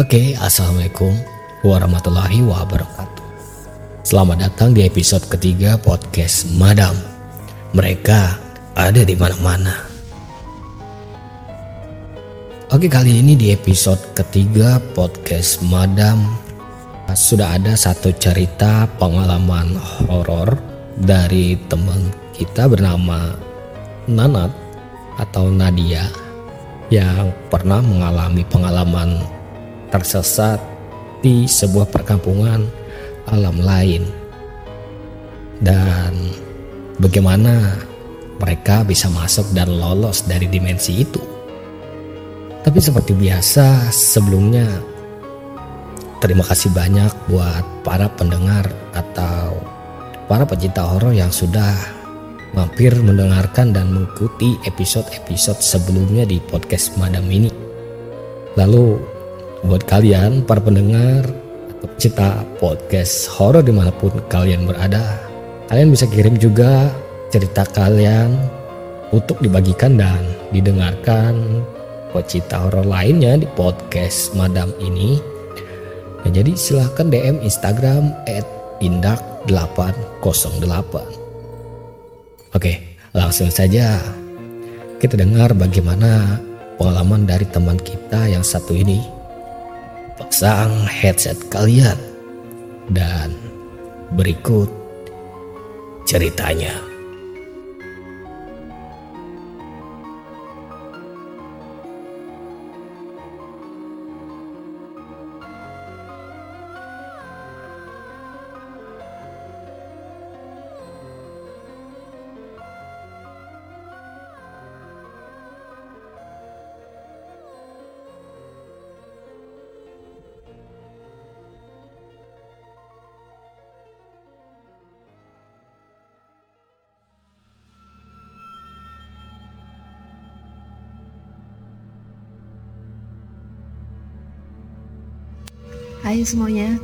Oke, Assalamualaikum warahmatullahi wabarakatuh. Selamat datang di episode ketiga podcast Madam. Mereka ada di mana-mana. Oke, kali ini di episode ketiga podcast Madam sudah ada satu cerita pengalaman horor dari teman kita bernama Nanat atau Nadia yang pernah mengalami pengalaman tersesat di sebuah perkampungan alam lain dan bagaimana mereka bisa masuk dan lolos dari dimensi itu. Tapi seperti biasa sebelumnya terima kasih banyak buat para pendengar atau para pecinta horor yang sudah mampir mendengarkan dan mengikuti episode-episode sebelumnya di podcast Madam ini. Lalu buat kalian para pendengar atau pecinta podcast horor di mana pun kalian berada kalian bisa kirim juga cerita kalian untuk dibagikan dan didengarkan pecinta horor lainnya di podcast madam ini. Nah, jadi silahkan DM Instagram at indak808 oke langsung saja kita dengar bagaimana pengalaman dari teman kita yang satu ini pasang headset kalian dan berikut ceritanya. Hai semuanya,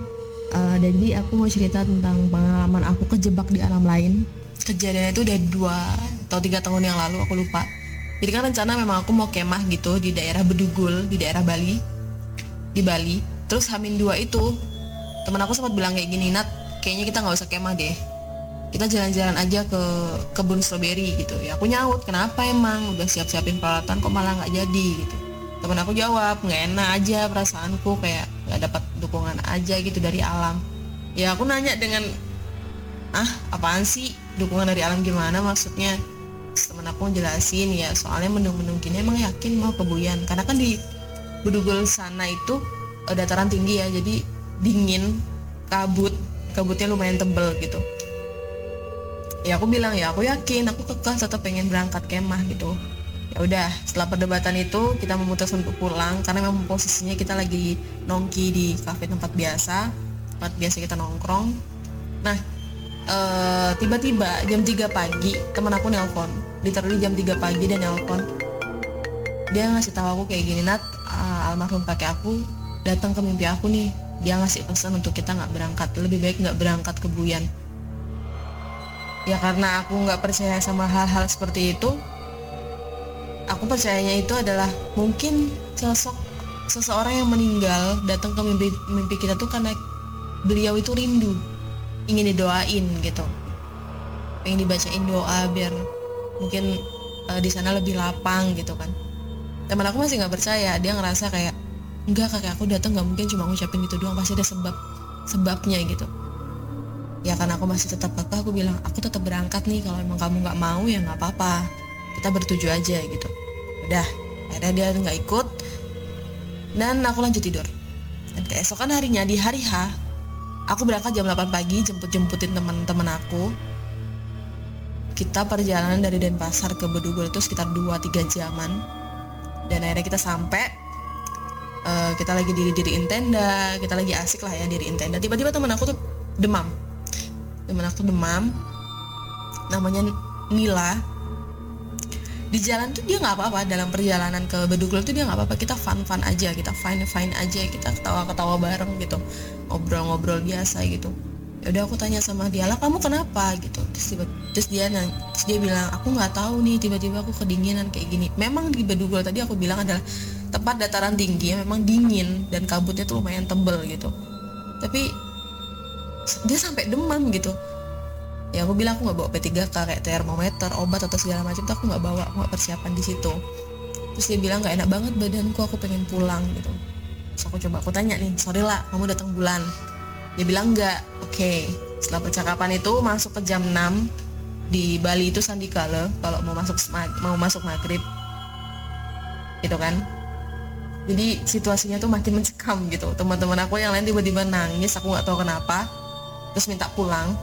uh, jadi aku mau cerita tentang pengalaman aku kejebak di alam lain. Kejadian itu udah dua atau tiga tahun yang lalu, aku lupa. Jadi kan rencana memang aku mau kemah gitu di daerah Bedugul, di daerah Bali, di Bali. Terus Hamin dua itu, teman aku sempat bilang kayak gini, Nat, kayaknya kita nggak usah kemah deh. Kita jalan-jalan aja ke kebun stroberi gitu. Ya aku nyaut, kenapa emang udah siap-siapin peralatan kok malah nggak jadi gitu. Temen aku jawab, nggak enak aja perasaanku kayak nggak dapat dukungan aja gitu dari alam. Ya aku nanya dengan ah apaan sih dukungan dari alam gimana? Maksudnya temen aku jelasin ya soalnya mendung-mendung gini emang yakin mau kebuyan karena kan di Bedugul sana itu uh, dataran tinggi ya jadi dingin kabut kabutnya lumayan tebel gitu. Ya aku bilang ya aku yakin aku kekeh tetap pengen berangkat kemah gitu ya udah setelah perdebatan itu kita memutuskan untuk pulang karena memang posisinya kita lagi nongki di kafe tempat biasa tempat biasa kita nongkrong. Nah eh, tiba-tiba jam 3 pagi teman aku nelpon. Literally jam 3 pagi dia nelpon. Dia ngasih tahu aku kayak gini Nat uh, almarhum pakai aku datang ke mimpi aku nih. Dia ngasih pesan untuk kita nggak berangkat lebih baik nggak berangkat ke Buyan. Ya karena aku nggak percaya sama hal-hal seperti itu aku percayanya itu adalah mungkin sosok seseorang yang meninggal datang ke mimpi mimpi kita tuh karena beliau itu rindu ingin didoain gitu. Pengen dibacain doa biar mungkin uh, di sana lebih lapang gitu kan. Teman aku masih nggak percaya dia ngerasa kayak enggak kakek aku datang nggak mungkin cuma ngucapin gitu doang pasti ada sebab sebabnya gitu. Ya karena aku masih tetap kekeh aku bilang aku tetap berangkat nih kalau emang kamu nggak mau ya nggak apa-apa kita bertujuh aja gitu. Udah akhirnya dia nggak ikut. Dan aku lanjut tidur. Dan keesokan harinya di hari H aku berangkat jam 8 pagi jemput-jemputin teman-teman aku. Kita perjalanan dari Denpasar ke Bedugul itu sekitar 2-3 jaman. Dan akhirnya kita sampai uh, kita lagi diri-diriin tenda kita lagi asik lah ya diriin tenda. Tiba-tiba teman aku tuh demam. Teman aku demam. Namanya Nila di jalan tuh dia nggak apa-apa. Dalam perjalanan ke Bedugul tuh dia nggak apa-apa. Kita fun fun aja kita fine fine aja kita ketawa ketawa bareng gitu. Ngobrol-ngobrol biasa gitu. Ya udah aku tanya sama dia lah kamu kenapa? Gitu. Terus tiba terus dia nanya, terus dia bilang aku nggak tahu nih tiba-tiba aku kedinginan kayak gini. Memang di Bedugul tadi aku bilang adalah tempat dataran tinggi yang memang dingin dan kabutnya tuh lumayan tebel gitu. Tapi dia sampai demam gitu ya aku bilang aku nggak bawa P3K kayak termometer obat atau segala macam tuh aku nggak bawa aku gak persiapan di situ. Terus dia bilang nggak enak banget badanku aku pengen pulang gitu. Terus aku coba aku tanya nih sorry lah kamu datang bulan. Dia bilang enggak oke. Okay. setelah percakapan itu masuk ke jam 6 di Bali itu sandikala kalau mau masuk mau masuk maghrib. Gitu kan. Jadi situasinya tuh makin mencekam gitu. Teman-teman aku yang lain tiba-tiba nangis aku nggak tahu kenapa terus minta pulang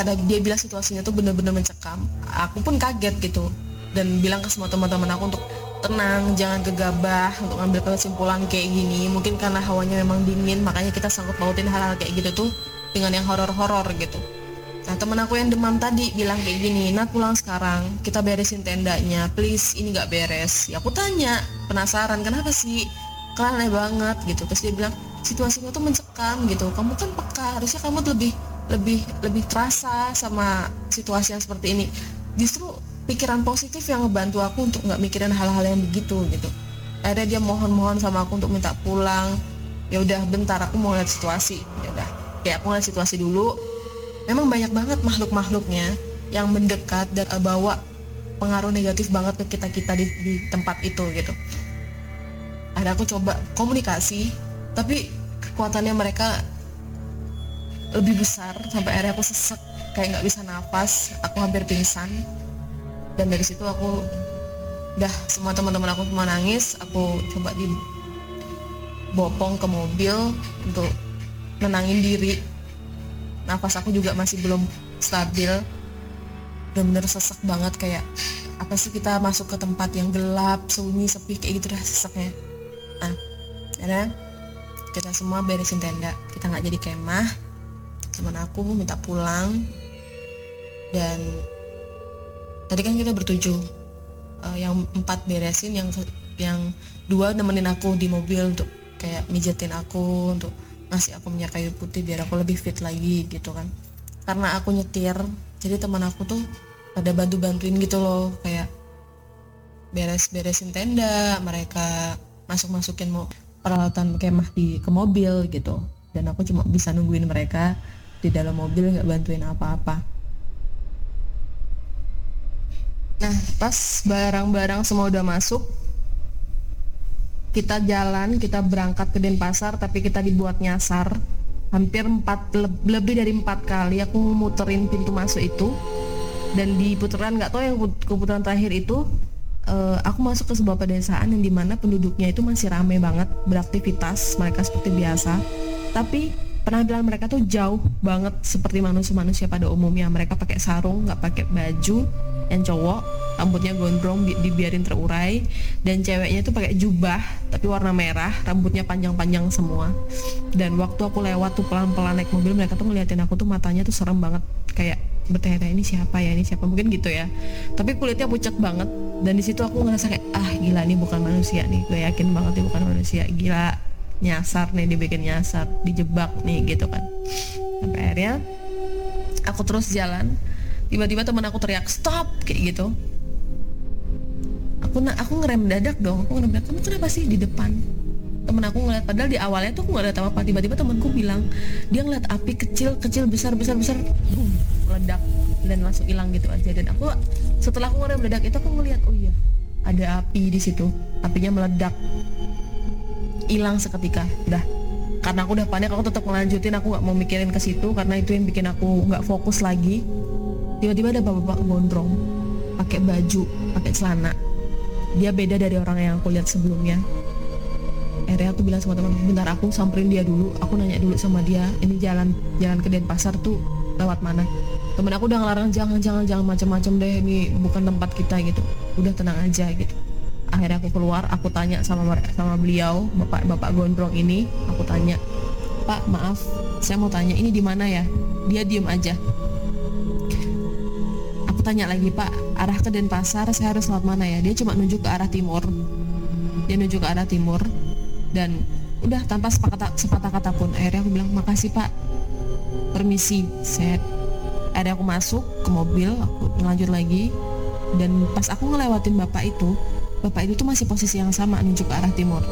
karena dia bilang situasinya tuh bener-bener mencekam aku pun kaget gitu dan bilang ke semua teman-teman aku untuk tenang jangan gegabah untuk ngambil kesimpulan kayak gini mungkin karena hawanya memang dingin makanya kita sangkut pautin hal-hal kayak gitu tuh dengan yang horor-horor gitu Nah temen aku yang demam tadi bilang kayak gini, Nat pulang sekarang, kita beresin tendanya, please ini gak beres. Ya aku tanya, penasaran kenapa sih? Aneh banget gitu. Terus dia bilang situasinya tuh mencekam gitu. Kamu kan peka, harusnya kamu lebih lebih lebih terasa sama situasi yang seperti ini. Justru pikiran positif yang ngebantu aku untuk nggak mikirin hal-hal yang begitu gitu. Akhirnya dia mohon-mohon sama aku untuk minta pulang. Ya udah bentar aku mau lihat situasi. Ya udah, kayak aku lihat situasi dulu memang banyak banget makhluk-makhluknya yang mendekat dan uh, bawa pengaruh negatif banget ke kita kita di, di tempat itu gitu ada aku coba komunikasi tapi kekuatannya mereka lebih besar sampai akhirnya aku sesek kayak nggak bisa nafas aku hampir pingsan. Dan dari situ aku udah semua teman-teman aku semua nangis aku coba di bopong ke mobil untuk nenangin diri. Nafas aku juga masih belum stabil. Bener-bener sesek banget kayak apa sih kita masuk ke tempat yang gelap sunyi sepi kayak gitu dah seseknya. Nah karena kita semua beresin tenda. Kita nggak jadi kemah teman aku minta pulang. Dan tadi kan kita bertujuh uh, yang empat beresin yang yang dua nemenin aku di mobil untuk kayak mijetin aku untuk ngasih aku minyak kayu putih biar aku lebih fit lagi gitu kan. Karena aku nyetir jadi teman aku tuh pada bantu bantuin gitu loh kayak beres-beresin tenda mereka masuk masukin mau peralatan kemah di ke mobil gitu. Dan aku cuma bisa nungguin mereka di dalam mobil nggak bantuin apa-apa. Nah pas barang-barang semua udah masuk kita jalan kita berangkat ke Denpasar tapi kita dibuat nyasar. Hampir empat lebih dari empat kali aku muterin pintu masuk itu. Dan di putaran nggak tahu yang putaran terakhir itu uh, aku masuk ke sebuah pedesaan yang di mana penduduknya itu masih ramai banget beraktivitas mereka seperti biasa. Tapi penampilan mereka tuh jauh banget seperti manusia-manusia pada umumnya. Mereka pakai sarung nggak pakai baju yang cowok rambutnya gondrong di, dibiarin terurai. Dan ceweknya itu pakai jubah tapi warna merah rambutnya panjang-panjang semua. Dan waktu aku lewat tuh pelan-pelan naik mobil mereka tuh ngeliatin aku tuh matanya tuh serem banget. Kayak bertanya ini siapa ya? Ini siapa? Mungkin gitu ya. Tapi kulitnya pucat banget. Dan di situ aku ngerasa kayak ah gila nih bukan manusia nih. Gue yakin banget nih bukan manusia. Gila nyasar nih dibikin nyasar dijebak nih gitu kan. Sampai akhirnya aku terus jalan tiba-tiba teman aku teriak stop! kayak gitu. Aku aku ngerem mendadak dong aku ngerem mendadak kamu kenapa sih di depan? Temen aku ngeliat padahal di awalnya tuh aku nggak lihat apa-apa tiba-tiba temanku bilang dia ngeliat api kecil kecil besar besar besar boom meledak dan langsung hilang gitu aja. Dan aku setelah aku ngerem mendadak itu aku ngeliat oh iya ada api di situ apinya meledak hilang seketika. Udah karena aku udah panik aku tetap melanjutin aku nggak mau mikirin ke situ karena itu yang bikin aku nggak fokus lagi. Tiba-tiba ada bapak-bapak gondrong pakai baju pakai celana. Dia beda dari orang yang aku lihat sebelumnya. Akhirnya aku bilang sama teman bentar aku samperin dia dulu. Aku nanya dulu sama dia ini jalan jalan ke Denpasar tuh lewat mana? Temen aku udah ngelarang jangan jangan jangan macam-macam deh ini bukan tempat kita gitu. Udah tenang aja gitu akhirnya aku keluar aku tanya sama sama beliau bapak bapak gondrong ini. Aku tanya pak maaf saya mau tanya ini di mana ya? Dia diem aja. Tanya lagi pak arah ke Denpasar saya harus lewat mana ya? Dia cuma nunjuk ke arah timur. Dia nunjuk ke arah timur dan udah tanpa sepatah, sepatah kata pun. Akhirnya aku bilang makasih pak. Permisi set. Akhirnya aku masuk ke mobil aku lanjut lagi. Dan pas aku ngelewatin bapak itu bapak itu tuh masih posisi yang sama nunjuk ke arah timur.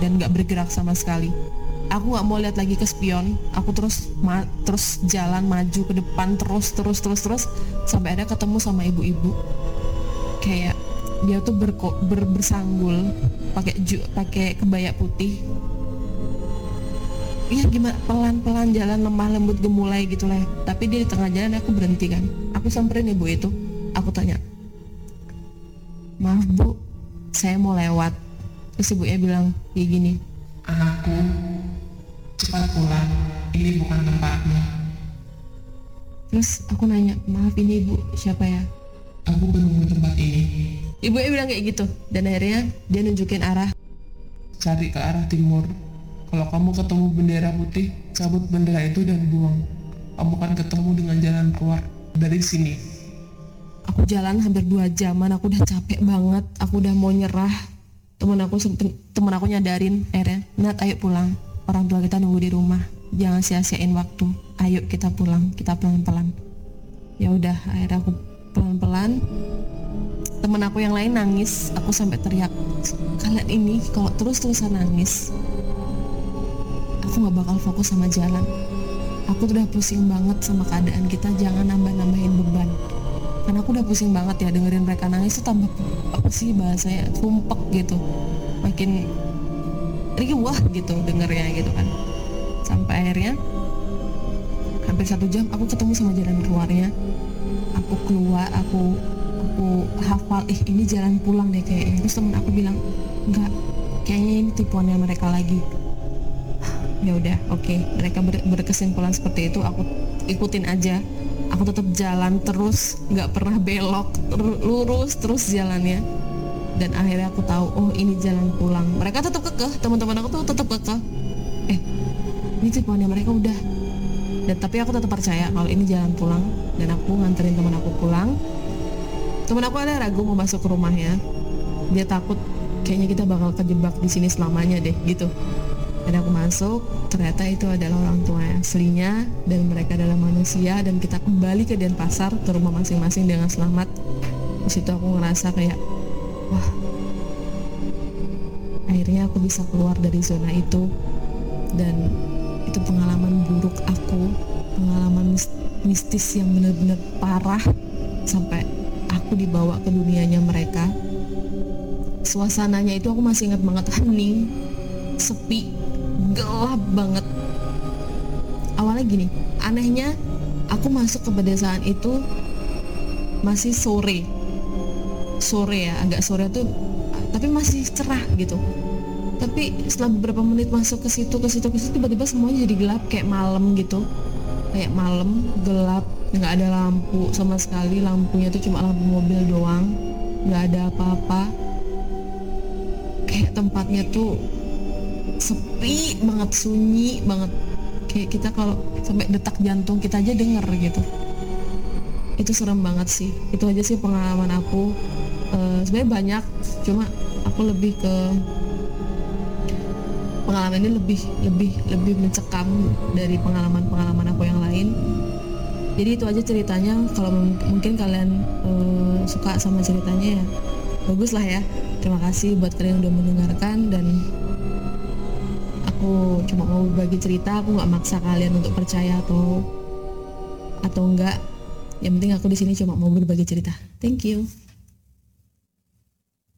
Dan nggak bergerak sama sekali. Aku nggak mau lihat lagi ke spion. Aku terus ma terus jalan maju ke depan terus terus terus terus sampai ada ketemu sama ibu-ibu. Kayak dia tuh berko, ber, bersanggul pakai pakai kebaya putih. Iya gimana pelan-pelan jalan lemah lembut gemulai gitu lah. Tapi dia di tengah jalan aku berhenti kan. Aku samperin ibu itu. Aku tanya saya mau lewat. Terus ibunya bilang kayak gini anakku cepat pulang. Ini bukan tempatmu. Terus aku nanya maaf ini ibu siapa ya? Aku penunggu tempat ini. Ibunya bilang kayak gitu dan akhirnya dia nunjukin arah. Cari ke arah timur. Kalau kamu ketemu bendera putih, cabut bendera itu dan buang. Kamu akan ketemu dengan jalan keluar dari sini. Aku jalan hampir dua jaman, aku udah capek banget, aku udah mau nyerah. Temen aku temen aku nyadarin, akhirnya, Nat ayo pulang. Orang tua kita nunggu di rumah. Jangan sia-siain waktu. Ayo kita pulang, kita pelan-pelan. Ya udah, akhirnya aku pelan-pelan temen aku yang lain nangis aku sampai teriak kalian ini kalau terus-terusan nangis aku gak bakal fokus sama jalan aku udah pusing banget sama keadaan kita jangan nambah-nambahin beban karena aku udah pusing banget ya dengerin mereka nangis itu tambah apa sih bahasanya sumpek gitu. Makin riwah gitu dengernya gitu kan. Sampai akhirnya hampir satu jam aku ketemu sama jalan keluarnya. Aku keluar aku aku hafal ih ini jalan pulang deh kayaknya. Terus temen aku bilang enggak kayaknya ini tipuannya mereka lagi. Ya udah oke. Okay. mereka ber berkesimpulan seperti itu aku ikutin aja aku tetap jalan terus nggak pernah belok lurus terus jalannya. Dan akhirnya aku tahu oh ini jalan pulang. Mereka tetap kekeh teman-teman aku tuh tetap kekeh. Eh ini tipuannya mereka udah. Dan tapi aku tetap percaya kalau ini jalan pulang. Dan aku nganterin teman aku pulang. Teman aku ada ragu mau masuk ke rumahnya. Dia takut kayaknya kita bakal kejebak di sini selamanya deh gitu dan aku masuk ternyata itu adalah orang tua yang aslinya dan mereka adalah manusia dan kita kembali ke Denpasar ke rumah masing-masing dengan selamat. Di situ aku ngerasa kayak wah akhirnya aku bisa keluar dari zona itu. Dan itu pengalaman buruk aku pengalaman mistis yang benar-benar parah sampai aku dibawa ke dunianya mereka. Suasananya itu aku masih ingat banget hening sepi gelap banget. Awalnya gini anehnya aku masuk ke pedesaan itu masih sore. Sore ya agak sore tuh tapi masih cerah gitu. Tapi setelah beberapa menit masuk ke situ ke situ ke situ tiba-tiba semuanya jadi gelap kayak malam gitu. Kayak malam gelap nggak ada lampu sama sekali. Lampunya tuh cuma lampu mobil doang nggak ada apa-apa. Kayak tempatnya tuh sepi banget sunyi banget. Kayak kita kalau sampai detak jantung kita aja denger gitu. Itu serem banget sih. Itu aja sih pengalaman aku. Uh, sebenarnya banyak cuma aku lebih ke pengalaman ini lebih lebih lebih mencekam dari pengalaman-pengalaman aku yang lain. Jadi itu aja ceritanya. Kalau mungkin kalian uh, suka sama ceritanya ya bagus lah ya. Terima kasih buat kalian yang udah mendengarkan dan aku cuma mau berbagi cerita aku nggak maksa kalian untuk percaya atau atau enggak yang penting aku di sini cuma mau berbagi cerita. Thank you